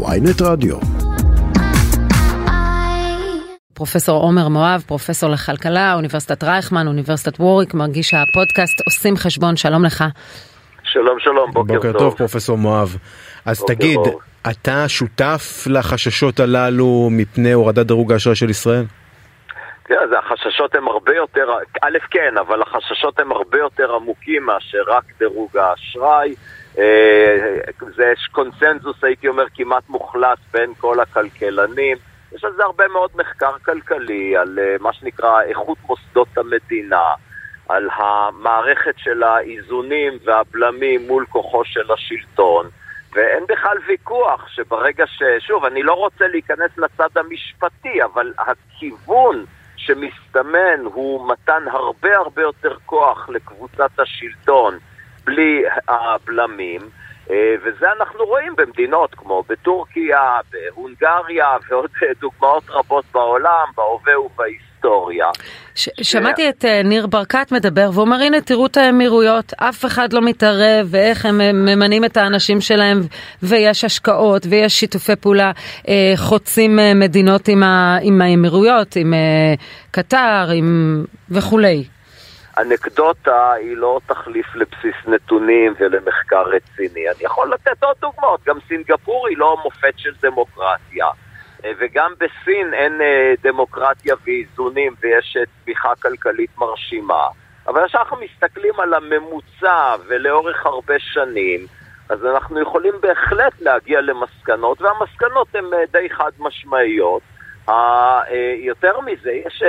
ויינט רדיו. פרופסור עומר מואב, פרופסור לכלכלה, אוניברסיטת רייכמן, אוניברסיטת ווריק, מרגיש הפודקאסט עושים חשבון, שלום לך. שלום שלום, בוקר, בוקר טוב. טוב פרופסור מואב. אז בוקר תגיד, טוב. אתה שותף לחששות הללו מפני הורדת דירוג האשראי של ישראל? תראה, זה החששות הם הרבה יותר, א' כן, אבל החששות הם הרבה יותר עמוקים מאשר רק דירוג האשראי. אה, זה קונסנזוס, הייתי אומר, כמעט מוחלט בין כל הכלכלנים. יש על זה הרבה מאוד מחקר כלכלי, על אה, מה שנקרא איכות מוסדות המדינה, על המערכת של האיזונים והבלמים מול כוחו של השלטון. ואין בכלל ויכוח שברגע ש... שוב, אני לא רוצה להיכנס לצד המשפטי, אבל הכיוון שמסתמן הוא מתן הרבה הרבה יותר כוח לקבוצת השלטון בלי הבלמים, אה, וזה אנחנו רואים במדינות כמו בטורקיה, בהונגריה ועוד דוגמאות רבות בעולם, בהווה ובהיסטוריה. ש- שמעתי את אה, ניר ברקת מדבר ואומר הנה תראו את האמירויות אף אחד לא מתערב ואיך הם אה, ממנים את האנשים שלהם ויש השקעות ויש שיתופי פעולה אה, חוצים אה, מדינות עם, ה- עם האמירויות עם אה, קטר עם וכולי. אנקדוטה היא לא תחליף לבסיס נתונים ולמחקר רציני. אני יכול לתת עוד דוגמאות, גם סינגפור היא לא מופת של דמוקרטיה. אה, וגם בסין אין אה, דמוקרטיה ואיזונים ויש אה, צמיחה כלכלית מרשימה. אבל כשאנחנו מסתכלים על הממוצע ולאורך הרבה שנים, אז אנחנו יכולים בהחלט להגיע למסקנות, והמסקנות הן די חד משמעיות. יותר מזה, יש,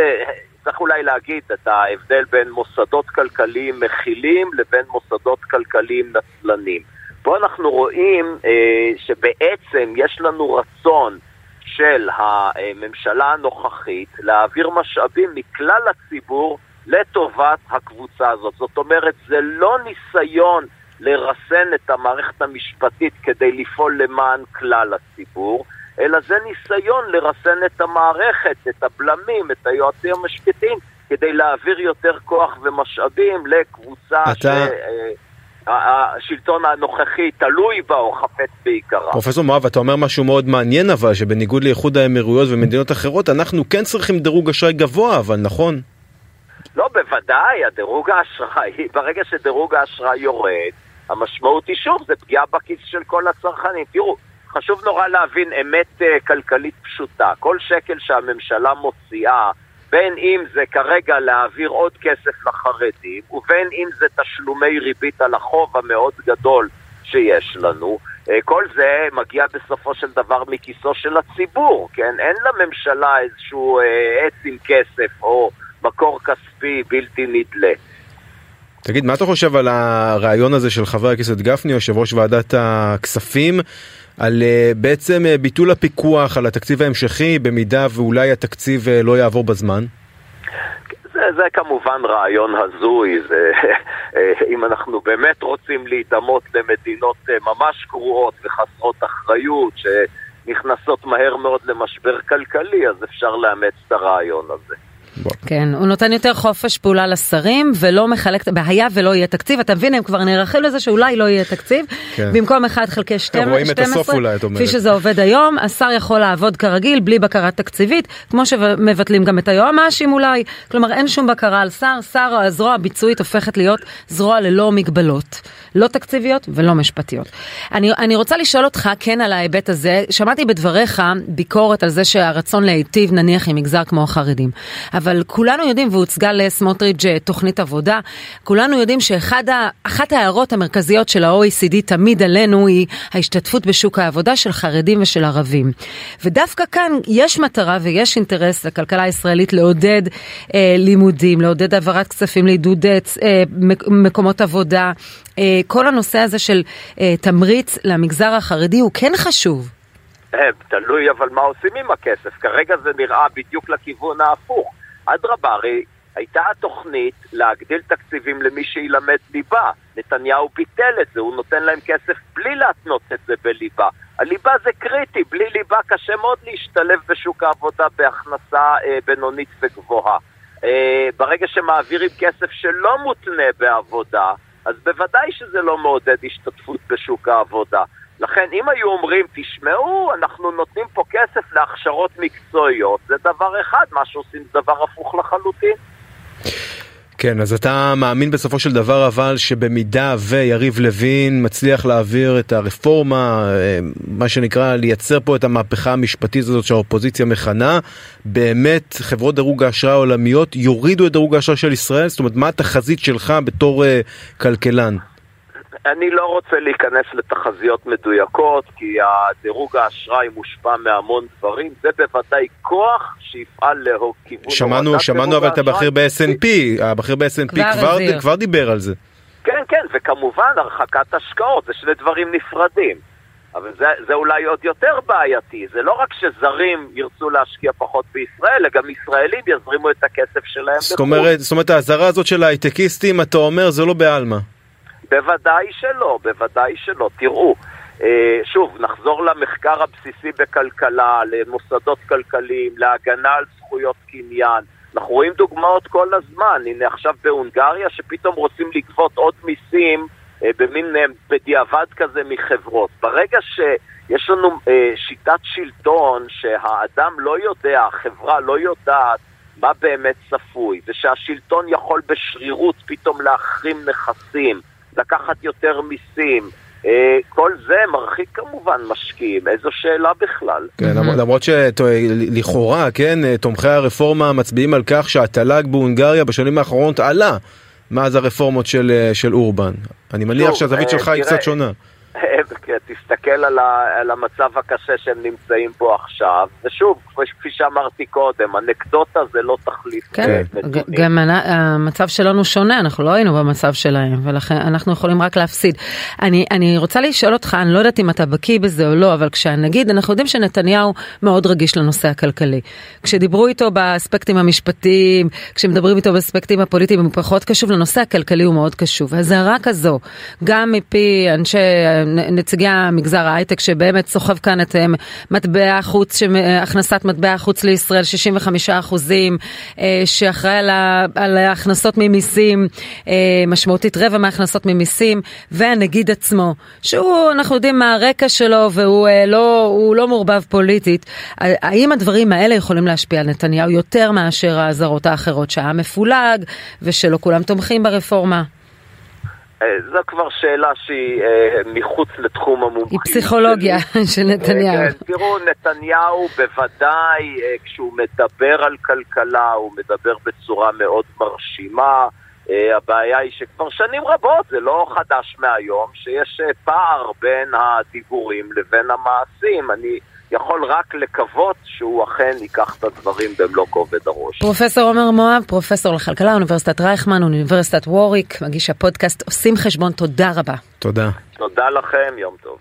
צריך אולי להגיד את ההבדל בין מוסדות כלכליים מכילים לבין מוסדות כלכליים נצלנים. פה אנחנו רואים אה, שבעצם יש לנו רצון של הממשלה הנוכחית להעביר משאבים מכלל הציבור לטובת הקבוצה הזאת. זאת אומרת, זה לא ניסיון לרסן את המערכת המשפטית כדי לפעול למען כלל הציבור, אלא זה ניסיון לרסן את המערכת, את הבלמים, את היועצים המשפטיים, כדי להעביר יותר כוח ומשאבים לקבוצה אתה... שהשלטון הנוכחי תלוי בה או חפץ בעיקרה. פרופסור מואב, אתה אומר משהו מאוד מעניין אבל, שבניגוד לאיחוד האמירויות ומדינות אחרות, אנחנו כן צריכים דירוג אשראי גבוה, אבל נכון? לא, בוודאי, הדירוג האשראי, ברגע שדירוג האשראי יורד, המשמעות היא שוב, זה פגיעה בכיס של כל הצרכנים. תראו, חשוב נורא להבין אמת uh, כלכלית פשוטה. כל שקל שהממשלה מוציאה, בין אם זה כרגע להעביר עוד כסף לחרדים, ובין אם זה תשלומי ריבית על החוב המאוד גדול שיש לנו, uh, כל זה מגיע בסופו של דבר מכיסו של הציבור, כן? אין לממשלה איזשהו uh, עץ עם כסף או מקור כספי בלתי נדלה. תגיד, מה אתה חושב על הרעיון הזה של חבר הכנסת גפני, יושב ראש ועדת הכספים, על uh, בעצם uh, ביטול הפיקוח על התקציב ההמשכי במידה ואולי התקציב uh, לא יעבור בזמן? זה, זה כמובן רעיון הזוי, זה, אם אנחנו באמת רוצים להידמות למדינות ממש גרועות וחסרות אחריות, שנכנסות מהר מאוד למשבר כלכלי, אז אפשר לאמץ את הרעיון הזה. כן, הוא נותן יותר חופש פעולה לשרים ולא מחלק, היה ולא יהיה תקציב, אתה מבין, הם כבר נערכים לזה שאולי לא יהיה תקציב, כן. במקום 1 חלקי 12, רואים את הסוף אולי, את אומרת. כפי שזה עובד היום, השר יכול לעבוד כרגיל בלי בקרה תקציבית, כמו שמבטלים גם את היועמ"שים אולי, כלומר אין שום בקרה על שר, שר הזרוע הביצועית הופכת להיות זרוע ללא מגבלות, לא תקציביות ולא משפטיות. אני, אני רוצה לשאול אותך כן על ההיבט הזה, שמעתי בדבריך ביקורת על זה שהרצון להיטיב נניח עם מגזר כמו החרדים. אבל כולנו יודעים, והוצגה לסמוטריץ' תוכנית עבודה, כולנו יודעים שאחת ההערות המרכזיות של ה-OECD תמיד עלינו היא ההשתתפות בשוק העבודה של חרדים ושל ערבים. ודווקא כאן יש מטרה ויש אינטרס לכלכלה הישראלית לעודד אה, לימודים, לעודד העברת כספים, לעידוד אה, מקומות עבודה. אה, כל הנושא הזה של אה, תמריץ למגזר החרדי הוא כן חשוב. תלוי אבל מה עושים עם הכסף, כרגע זה נראה בדיוק לכיוון ההפוך. אדרבה, הרי הייתה התוכנית להגדיל תקציבים למי שילמד ליבה. נתניהו ביטל את זה, הוא נותן להם כסף בלי להתנות את זה בליבה. הליבה זה קריטי, בלי ליבה קשה מאוד להשתלב בשוק העבודה בהכנסה אה, בינונית וגבוהה. אה, ברגע שמעבירים כסף שלא מותנה בעבודה, אז בוודאי שזה לא מעודד השתתפות בשוק העבודה. לכן אם היו אומרים, תשמעו, אנחנו נותנים פה כסף להכשרות מקצועיות, זה דבר אחד, מה שעושים זה דבר הפוך לחלוטין. כן, אז אתה מאמין בסופו של דבר אבל שבמידה ויריב לוין מצליח להעביר את הרפורמה, אה, מה שנקרא לייצר פה את המהפכה המשפטית הזאת שהאופוזיציה מכנה, באמת חברות דירוג האשראי העולמיות יורידו את דירוג האשראי של ישראל? זאת אומרת, מה התחזית שלך בתור uh, כלכלן? אני לא רוצה להיכנס לתחזיות מדויקות, כי הדירוג האשראי מושפע מהמון דברים. זה בוודאי כוח שיפעל לכיוון... שמענו, שמענו אבל את הבכיר ב-SNP, הבכיר ב-SNP כבר, כבר, כבר דיבר על זה. כן, כן, וכמובן הרחקת השקעות, זה שני דברים נפרדים. אבל זה, זה אולי עוד יותר בעייתי, זה לא רק שזרים ירצו להשקיע פחות בישראל, אלא גם ישראלים יזרימו את הכסף שלהם זאת אומרת, זאת אומרת, האזהרה הזאת של ההייטקיסטים, אתה אומר, זה לא בעלמא. בוודאי שלא, בוודאי שלא. תראו, אה, שוב, נחזור למחקר הבסיסי בכלכלה, למוסדות כלכליים, להגנה על זכויות קניין. אנחנו רואים דוגמאות כל הזמן. הנה עכשיו בהונגריה, שפתאום רוצים לגבות עוד מיסים אה, במין אה, בדיעבד כזה מחברות. ברגע שיש לנו שיטת שלטון שהאדם לא יודע, החברה לא יודעת מה באמת צפוי, ושהשלטון יכול בשרירות פתאום להחרים נכסים, לקחת יותר מיסים. אה, כל זה מרחיק כמובן משקיעים, איזו שאלה בכלל. כן, למרות שלכאורה, כן, תומכי הרפורמה מצביעים על כך שהתל"ג בהונגריה בשנים האחרונות עלה מאז הרפורמות של, אה, של אורבן. אני מניח שהזווית שלך היא קצת שונה. תסתכל על, ה, על המצב הקשה שהם נמצאים בו עכשיו, ושוב, כפי שאמרתי קודם, אנקדוטה זה לא תחליף. כן, גם המצב שלנו שונה, אנחנו לא היינו במצב שלהם, ולכן אנחנו יכולים רק להפסיד. אני, אני רוצה לשאול אותך, אני לא יודעת אם אתה בקיא בזה או לא, אבל כשנגיד, אנחנו יודעים שנתניהו מאוד רגיש לנושא הכלכלי. כשדיברו איתו באספקטים המשפטיים, כשמדברים איתו באספקטים הפוליטיים, הוא פחות קשוב, לנושא הכלכלי הוא מאוד קשוב. אזהרה כזו, גם מפי אנשי, נציגי המגזר ההייטק שבאמת סוחב כאן את אה, מטבע החוץ, הכנסת מטבע החוץ לישראל 65 אחוזים, אה, שאחראי על ההכנסות ממיסים, אה, משמעותית רבע מההכנסות ממיסים, והנגיד עצמו, שהוא, אנחנו יודעים מה הרקע שלו והוא לא, לא מעורבב פוליטית. האם הדברים האלה יכולים להשפיע על נתניהו יותר מאשר האזהרות האחרות שהעם מפולג ושלא כולם תומכים ברפורמה? אה, זו כבר שאלה שהיא אה, מחוץ לתחום המומחים. היא פסיכולוגיה של נתניהו. כן, תראו, נתניהו בוודאי, אה, כשהוא מדבר על כלכלה, הוא מדבר בצורה מאוד מרשימה. הבעיה היא שכבר שנים רבות, זה לא חדש מהיום, שיש פער בין הדיבורים לבין המעשים. אני יכול רק לקוות שהוא אכן ייקח את הדברים במלוא כובד הראש. פרופסור עומר מואב, פרופסור לכלכלה, אוניברסיטת רייכמן, אוניברסיטת ווריק, מגיש הפודקאסט עושים חשבון, תודה רבה. תודה. תודה לכם, יום טוב.